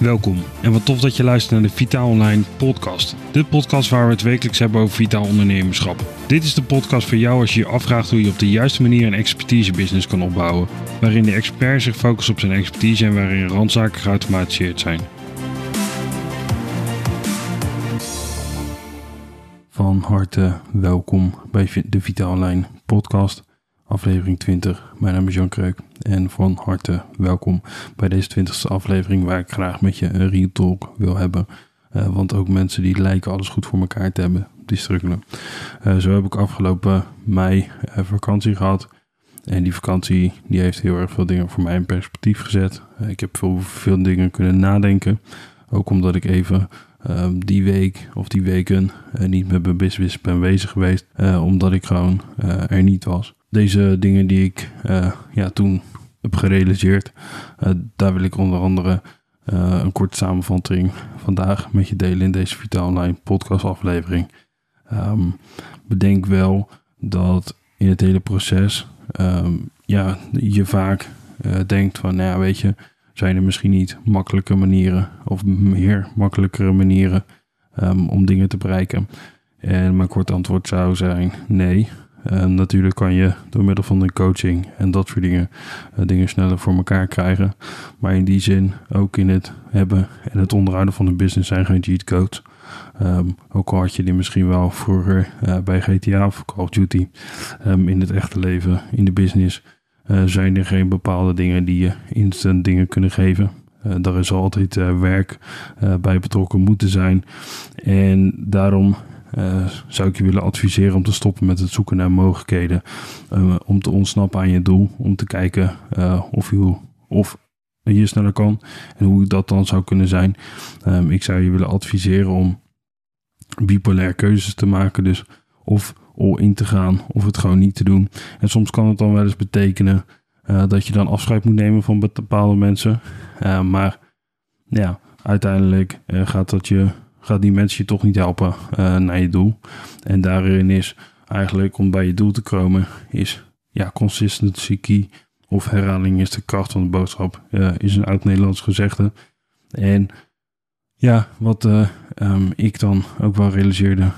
Welkom en wat tof dat je luistert naar de Vitaal Online podcast. De podcast waar we het wekelijks hebben over vitaal ondernemerschap. Dit is de podcast voor jou als je je afvraagt hoe je op de juiste manier een expertise-business kan opbouwen. Waarin de expert zich focust op zijn expertise en waarin randzaken geautomatiseerd zijn. Van harte welkom bij de Vitaal Online podcast aflevering 20. Mijn naam is Jan Kreuk en van harte welkom bij deze 20ste aflevering waar ik graag met je een real talk wil hebben. Uh, want ook mensen die lijken alles goed voor elkaar te hebben, die struggelen. Uh, zo heb ik afgelopen mei uh, vakantie gehad. En die vakantie die heeft heel erg veel dingen voor mij in perspectief gezet. ik heb veel, veel dingen kunnen nadenken. Ook omdat ik even ehm, die week of die weken niet met mijn business ben bezig geweest. omdat ik gewoon er niet was deze dingen die ik uh, ja, toen heb gerealiseerd, uh, daar wil ik onder andere uh, een korte samenvatting vandaag met je delen in deze Vitaal Online podcast aflevering. Um, bedenk wel dat in het hele proces um, ja, je vaak denkt van, nou ja, weet je, zijn er misschien niet makkelijke manieren of meer makkelijkere manieren um, om dingen te bereiken? En mijn kort antwoord zou zijn nee. En natuurlijk kan je door middel van een coaching en dat soort dingen uh, dingen sneller voor elkaar krijgen. Maar in die zin ook in het hebben en het onderhouden van een business zijn geen cheat codes. Um, ook al had je die misschien wel vroeger uh, bij GTA of Call of Duty. Um, in het echte leven, in de business, uh, zijn er geen bepaalde dingen die je instant dingen kunnen geven. Uh, daar is altijd werk bij betrokken moeten zijn. En daarom uh, zou ik je willen adviseren om te stoppen met het zoeken naar mogelijkheden. Uh, om te ontsnappen aan je doel. Om te kijken uh, of, je, of je sneller kan. En hoe dat dan zou kunnen zijn. Um, ik zou je willen adviseren om bipolair keuzes te maken. Dus of all in te gaan of het gewoon niet te doen. En soms kan het dan wel eens betekenen dat je dan afscheid moet nemen van bepaalde mensen. maar ja, uiteindelijk gaat dat je gaat die mensen je toch niet helpen uh, naar je doel. En daarin is eigenlijk om bij je doel te komen, is ja, consistency key. Of herhaling is de kracht van de boodschap, uh, is een oud-Nederlands gezegde. En ja, wat uh, um, ik dan ook wel realiseerde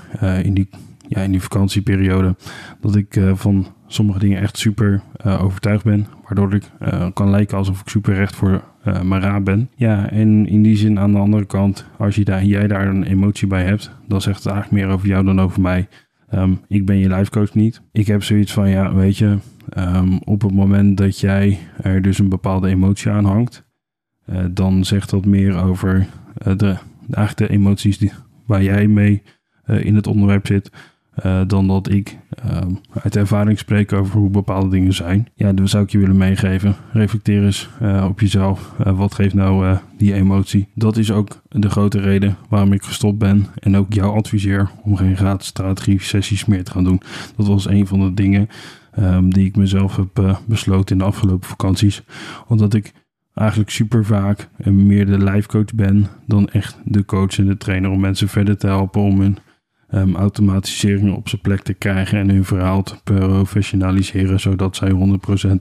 in, die, ja, in die vakantieperiode, dat ik van sommige dingen echt super overtuigd ben. Waardoor ik kan lijken alsof ik super recht voor uh, maar ben. Ja, en in die zin aan de andere kant, als je daar, jij daar een emotie bij hebt, dan zegt het eigenlijk meer over jou dan over mij. Um, ik ben je life coach niet. Ik heb zoiets van, ja, weet je, um, op het moment dat jij er dus een bepaalde emotie aan hangt, uh, dan zegt dat meer over uh, de, eigenlijk emoties die, waar jij mee in het onderwerp zit, uh, dan dat ik uh, uit ervaring spreek over hoe bepaalde dingen zijn. Ja, dat zou ik je willen meegeven. Reflecteer eens uh, op jezelf. wat geeft nou die emotie? Dat is ook de grote reden waarom ik gestopt ben. En ook jou adviseer om geen gratis strategie sessies meer te gaan doen. Dat was een van de dingen um, die ik mezelf heb besloten in de afgelopen vakanties. Omdat ik eigenlijk super vaak meer de life coach ben dan echt de coach en de trainer om mensen verder te helpen om hun um, automatiseringen op zijn plek te krijgen en hun verhaal te professionaliseren, zodat zij 100% uh,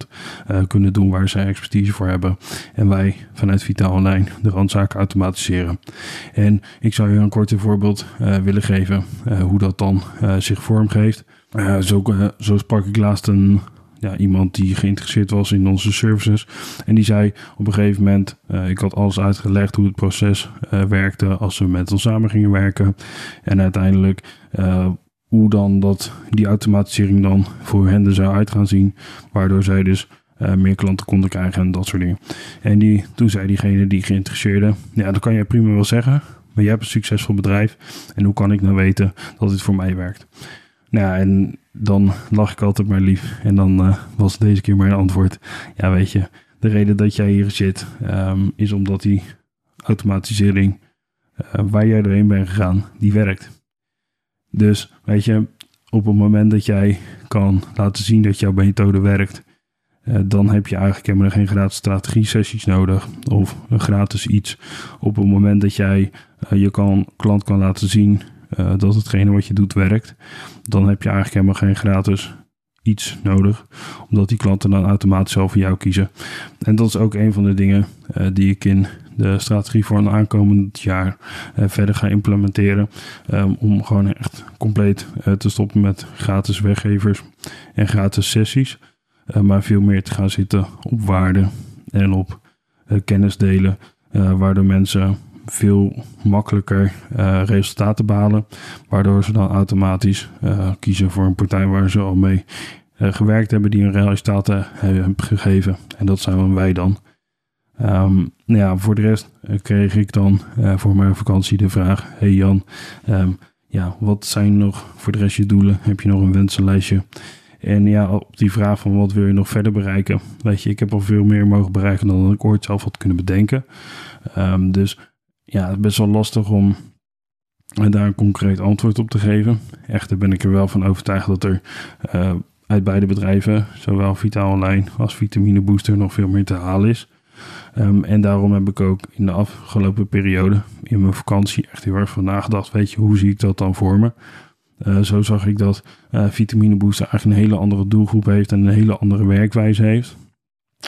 eh, kunnen doen waar zij expertise voor hebben. En wij vanuit Vitaal Online de randzaken automatiseren. En ik zou je een korte voorbeeld uh, willen geven uh, hoe dat dan zich vormgeeft. zo, zo sprak ik laatst een ja, iemand die geïnteresseerd was in onze services. En die zei op een gegeven moment, uh, ik had alles uitgelegd hoe het proces uh, werkte als we met ons samen gingen werken. En uiteindelijk uh, hoe dan dat, die automatisering dan voor hen er zou uit gaan zien. Waardoor zij dus meer klanten konden krijgen en dat soort dingen. En die, toen zei diegene die geïnteresseerde, ja dat kan je prima wel zeggen. Maar jij hebt een succesvol bedrijf. En hoe kan ik nou weten dat dit voor mij werkt? Nou, en dan lach ik altijd maar lief. En dan uh, was deze keer mijn antwoord. Ja, weet je, de reden dat jij hier zit um, is omdat die automatisering uh, waar jij doorheen bent gegaan, die werkt. Dus weet je, op het moment dat jij kan laten zien dat jouw methode werkt, uh, dan heb je eigenlijk helemaal geen gratis strategie sessies nodig of een gratis iets. Op het moment dat jij je kan, klant kan laten zien uh, dat hetgene wat je doet werkt, dan heb je eigenlijk helemaal geen gratis iets nodig, omdat die klanten dan automatisch zelf voor jou kiezen. En dat is ook een van de dingen uh, die ik in de strategie voor een aankomend jaar verder ga implementeren. Ehm, om gewoon echt compleet te stoppen met gratis weggevers en gratis sessies. maar veel meer te gaan zitten op waarde en op kennis delen. waardoor mensen veel makkelijker uh, resultaten behalen. Waardoor ze dan automatisch uh, kiezen voor een partij waar ze al mee uh, gewerkt hebben, die een resultaten hebben gegeven. En dat zijn wij dan. Um, ja, voor de rest kreeg ik dan voor mijn vakantie de vraag: Hey Jan, um, ja, wat zijn nog voor de rest je doelen? Heb je nog een wensenlijstje? En ja, op die vraag van wat wil je nog verder bereiken? Weet je, ik heb al veel meer mogen bereiken dan ik ooit zelf had kunnen bedenken. Um, dus ja, het is best wel lastig om daar een concreet antwoord op te geven. Echter ben ik er wel van overtuigd dat er uh, uit beide bedrijven, zowel Vitaal Online als Vitamine Booster, nog veel meer te halen is. Um, en daarom heb ik ook in de afgelopen periode, in mijn vakantie, echt heel erg van nagedacht. Weet je, hoe zie ik dat dan voor me? Uh, zo zag ik dat Vitamine Booster eigenlijk een hele andere doelgroep heeft en een hele andere werkwijze heeft.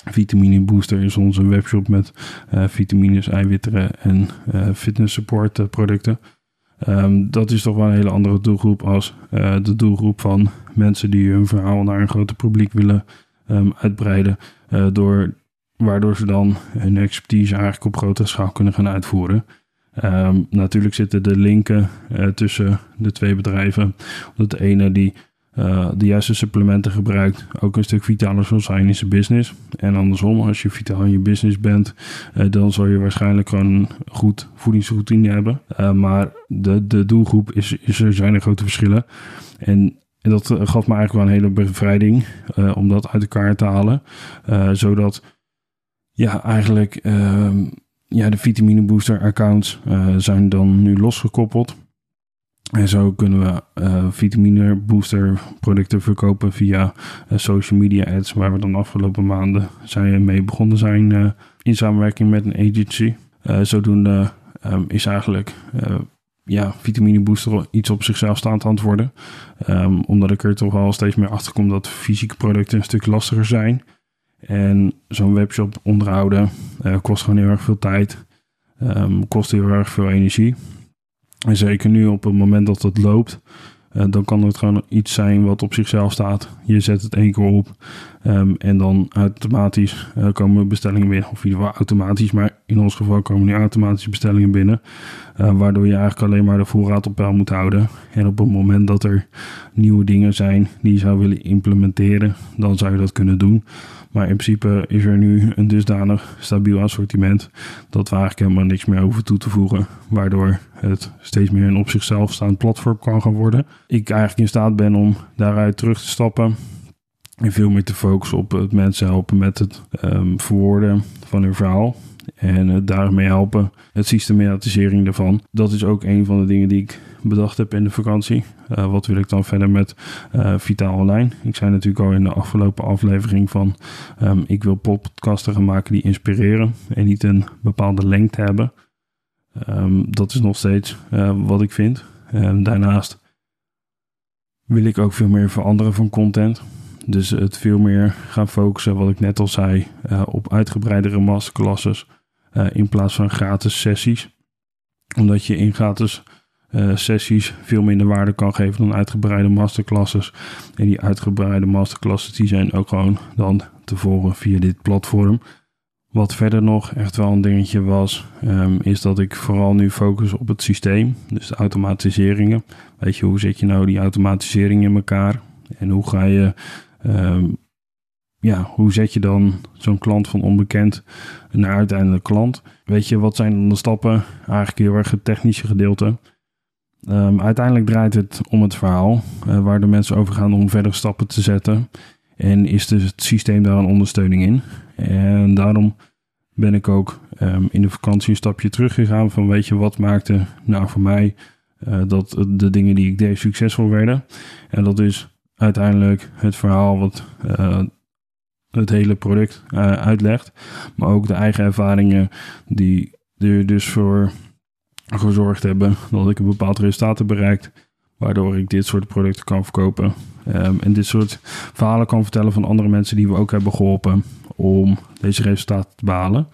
Vitamine Booster is onze webshop met uh, vitamines, eiwitten en uh, fitness support uh, producten. Um, dat is toch wel een hele andere doelgroep als de doelgroep van mensen die hun verhaal naar een groter publiek willen um, uitbreiden. door, waardoor ze dan hun expertise eigenlijk op grotere schaal kunnen gaan uitvoeren. Um, natuurlijk zitten de linken tussen de twee bedrijven. Dat de ene die uh, de juiste supplementen gebruikt, ook een stuk vitaler zal zijn in zijn business. En andersom, als je vitaal in je business bent, uh, dan zal je waarschijnlijk gewoon een goed voedingsroutine hebben. Uh, maar de, de doelgroep is, is, er zijn er grote verschillen. En, en dat gaf me eigenlijk wel een hele bevrijding om dat uit elkaar te halen. zodat ja, eigenlijk ehm, ja, de vitamine booster accounts zijn dan nu losgekoppeld. En zo kunnen we uh, vitamine booster producten verkopen via uh, social media ads, waar we dan de afgelopen maanden zijn mee begonnen zijn in samenwerking met een agency. zodoende um, is eigenlijk ja, vitamine booster iets op zichzelf staand antwoorden. Um, omdat ik er toch wel steeds meer achter kom dat fysieke producten een stuk lastiger zijn. En zo'n webshop onderhouden kost gewoon heel erg veel tijd. Um, kost heel erg veel energie. En zeker nu op het moment dat het loopt, uh, dan kan het gewoon iets zijn wat op zichzelf staat. Je zet het één keer op um, en dan automatisch uh, komen bestellingen binnen. Of in ieder geval automatisch, maar in ons geval komen nu automatische bestellingen binnen. Uh, waardoor je eigenlijk alleen maar de voorraad op peil moet houden. En op het moment dat er nieuwe dingen zijn die je zou willen implementeren, dan zou je dat kunnen doen. Maar in principe is er nu een dusdanig stabiel assortiment dat we eigenlijk helemaal niks meer hoeven toe te voegen. Waardoor het steeds meer een op zichzelf staand platform kan gaan worden. Ik eigenlijk in staat ben om daaruit terug te stappen. En veel meer te focussen op het mensen helpen met het um, verwoorden van hun verhaal. En het daarmee helpen, het systematisering daarvan. Dat is ook een van de dingen die ik bedacht heb in de vakantie. Uh, wat wil ik dan verder met uh, Vitaal Online? Ik zei natuurlijk al in de afgelopen aflevering van... Um, ik wil podcasten gaan maken die inspireren en niet een bepaalde lengte hebben. Um, dat is nog steeds uh, wat ik vind. Um, daarnaast wil ik ook veel meer veranderen van content. Dus het veel meer gaan focussen, wat ik net al zei, op uitgebreidere masterclasses in plaats van gratis sessies. Omdat je in gratis uh, sessies veel minder waarde kan geven dan uitgebreide masterclasses. En die uitgebreide masterclasses die zijn ook gewoon dan te volgen via dit platform. Wat verder nog echt wel een dingetje was, um, is dat ik vooral nu focus op het systeem. Dus de automatiseringen. Weet je, hoe zet je nou die automatisering in elkaar? En hoe ga je, um, ja, hoe zet je dan zo'n klant van onbekend naar uiteindelijk klant? Weet je, wat zijn dan de stappen? Eigenlijk heel erg het technische gedeelte. Um, uiteindelijk draait het om het verhaal, uh, waar de mensen over gaan om verdere stappen te zetten. En is dus het systeem daar een ondersteuning in. En daarom ben ik ook um, in de vakantie een stapje teruggegaan van weet je wat maakte nou voor mij uh, dat de dingen die ik deed succesvol werden. En dat is uiteindelijk het verhaal wat uh, het hele product uitlegt. Maar ook de eigen ervaringen die er dus voor gezorgd hebben dat ik een bepaald resultaat heb bereikt. Waardoor ik dit soort producten kan verkopen. Um, en dit soort verhalen kan vertellen van andere mensen die we ook hebben geholpen om deze resultaten te behalen.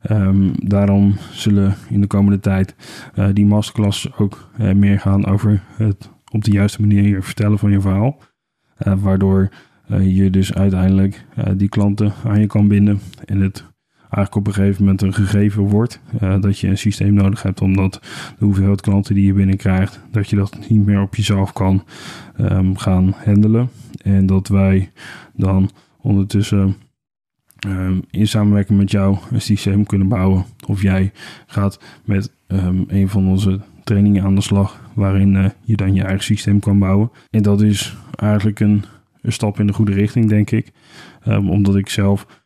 Ehm, daarom zullen in de komende tijd uh, die masterclasses ook meer gaan over het op de juiste manier vertellen van je verhaal. Waardoor je dus uiteindelijk die klanten aan je kan binden en het eigenlijk op een gegeven moment een gegeven wordt. Dat je een systeem nodig hebt omdat de hoeveelheid klanten die je binnenkrijgt, dat je dat niet meer op jezelf kan um, gaan handelen. En dat wij dan ondertussen um, in samenwerking met jou een systeem kunnen bouwen. Of jij gaat met um, een van onze trainingen aan de slag, waarin uh, je dan je eigen systeem kan bouwen. En dat is eigenlijk een, stap in de goede richting, denk ik. omdat ik zelf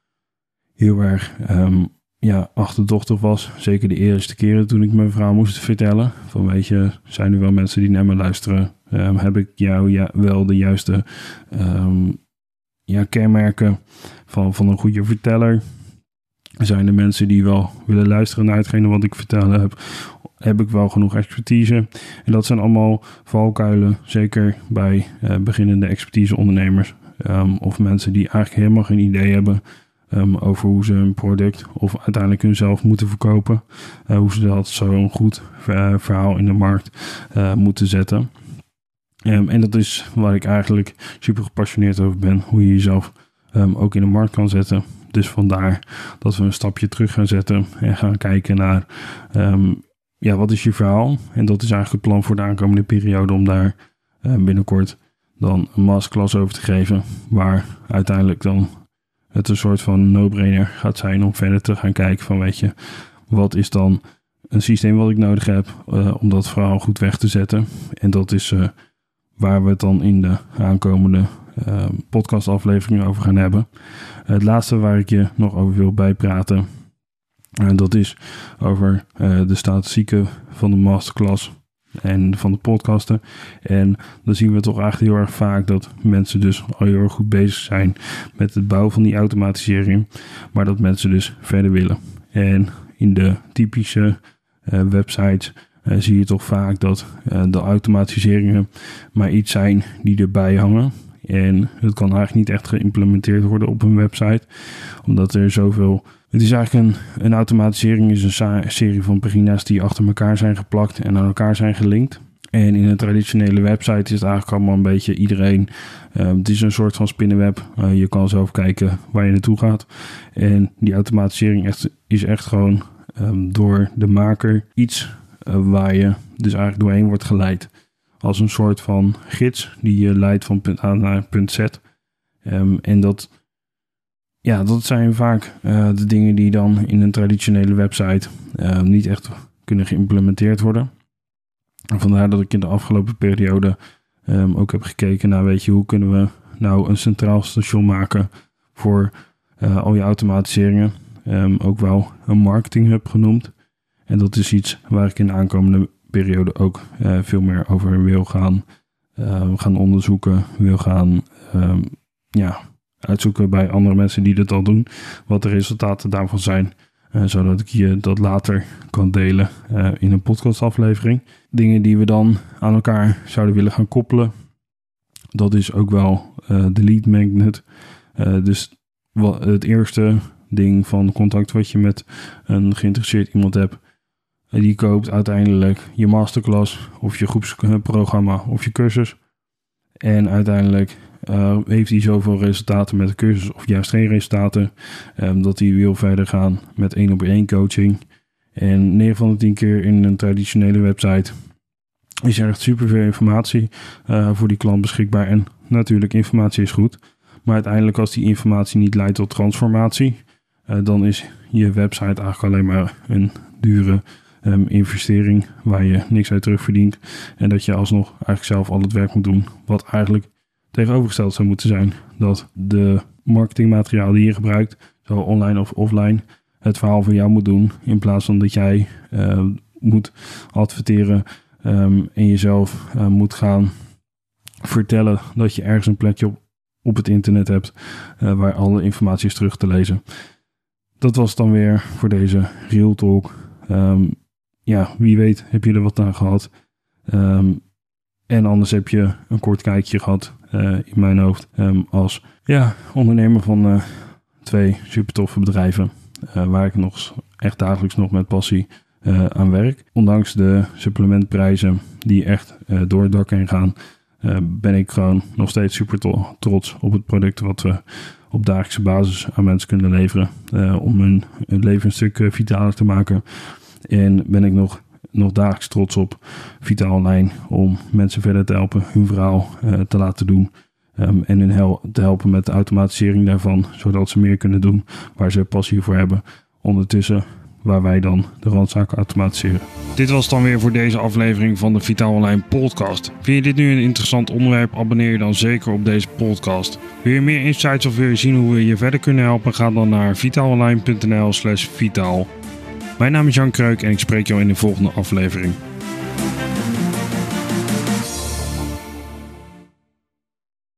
heel erg um, ja, achterdochtig was. Zeker de eerste keren toen ik mijn verhaal moest vertellen. Van weet je, zijn er wel mensen die naar me luisteren? Um, heb ik jou ja, wel de juiste ja, kenmerken van, van een goede verteller? Zijn er mensen die wel willen luisteren naar hetgene wat ik vertellen heb? Heb ik wel genoeg expertise? En dat zijn allemaal valkuilen, zeker bij uh, beginnende expertise ondernemers. Um, of mensen die eigenlijk helemaal geen idee hebben Um, over hoe ze een product of uiteindelijk hunzelf moeten verkopen. Uh, hoe ze dat zo'n goed verhaal in de markt moeten zetten. Um, en dat is waar ik eigenlijk super gepassioneerd over ben. Hoe je jezelf ook in de markt kan zetten. Dus vandaar dat we een stapje terug gaan zetten en gaan kijken naar ja, wat is je verhaal. En dat is eigenlijk het plan voor de aankomende periode om daar binnenkort dan een masterclass over te geven. Waar uiteindelijk dan het een soort van no-brainer gaat zijn om verder te gaan kijken van weet je, wat is dan een systeem wat ik nodig heb uh, om dat verhaal goed weg te zetten. En dat is uh, waar we het dan in de aankomende podcastafleveringen over gaan hebben. Het laatste waar ik je nog over wil bijpraten, dat is over de statistieken van de masterclass en van de podcasten. En dan zien we toch eigenlijk heel erg vaak dat mensen dus al heel erg goed bezig zijn met het bouwen van die automatisering, maar dat mensen dus verder willen. En in de typische uh, websites zie je toch vaak dat de automatiseringen maar iets zijn die erbij hangen. En het kan eigenlijk niet echt geïmplementeerd worden op een website, omdat er zoveel het is eigenlijk een, een automatisering, is een serie van pagina's die achter elkaar zijn geplakt en aan elkaar zijn gelinkt. En in een traditionele website is het eigenlijk allemaal een beetje iedereen. Uh, het is een soort van spinnenweb. Uh, je kan zelf kijken waar je naartoe gaat. En die automatisering echt, is echt gewoon um, door de maker iets uh, waar je dus eigenlijk doorheen wordt geleid. Als een soort van gids die je leidt van punt A naar punt Z. Um, en dat ja, dat zijn vaak uh, de dingen die dan in een traditionele website uh, niet echt kunnen geïmplementeerd worden. En vandaar dat ik in de afgelopen periode um, ook heb gekeken naar, weet je, hoe kunnen we nou een centraal station maken voor uh, al je automatiseringen. Ook wel een marketing hub genoemd. En dat is iets waar ik in de aankomende periode ook veel meer over wil gaan, gaan onderzoeken, wil gaan um, ja, uitzoeken bij andere mensen die dit al doen, wat de resultaten daarvan zijn. Uh, zodat ik je dat later kan delen uh, in een podcastaflevering. Dingen die we dan aan elkaar zouden willen gaan koppelen. Dat is ook wel uh, de lead magnet. dus wat, het eerste ding van contact wat je met een geïnteresseerd iemand hebt. Die koopt uiteindelijk je masterclass of je groepsprogramma of je cursus. En uiteindelijk uh, heeft hij zoveel resultaten met de cursus of juist geen resultaten, um, dat hij wil verder gaan met één op één coaching. En 9 van de 10 keer in een traditionele website is er echt superveel informatie uh, voor die klant beschikbaar. En natuurlijk, informatie is goed. Maar uiteindelijk, als die informatie niet leidt tot transformatie, uh, dan is je website eigenlijk alleen maar een dure um, investering waar je niks uit terugverdient. En dat je alsnog eigenlijk zelf al het werk moet doen, wat eigenlijk tegenovergesteld zou moeten zijn. Dat de marketingmateriaal die je gebruikt, zo online of offline, het verhaal voor jou moet doen. In plaats van dat jij uh, moet adverteren um, en jezelf uh, moet gaan vertellen dat je ergens een plekje op, het internet hebt uh, waar alle informatie is terug te lezen. Dat was dan weer voor deze Real Talk. Um, ja, wie weet heb je er wat aan gehad. Um, en anders heb je een kort kijkje gehad uh, in mijn hoofd um, als ja, ondernemer van uh, twee super toffe bedrijven. Uh, waar ik nog echt dagelijks nog met passie aan werk. Ondanks de supplementprijzen die echt door het dak heen gaan, ben ik gewoon nog steeds super trots op het product wat we op dagelijkse basis aan mensen kunnen leveren. om hun, hun leven een stuk vitaler te maken. En ben ik nog nog dagelijks trots op Vitaal Online om mensen verder te helpen, hun verhaal uh, te laten doen. Um, en hun hel te helpen met de automatisering daarvan, zodat ze meer kunnen doen waar ze passie voor hebben. Ondertussen waar wij dan de randzaken automatiseren. Dit was dan weer voor deze aflevering van de Vitaal Online podcast. Vind je dit nu een interessant onderwerp? Abonneer je dan zeker op deze podcast. Wil je meer insights of wil je zien hoe we je verder kunnen helpen? Ga dan naar vitaalonline.nl slash vitaal. Mijn naam is Jan Kreuk en ik spreek jou in de volgende aflevering.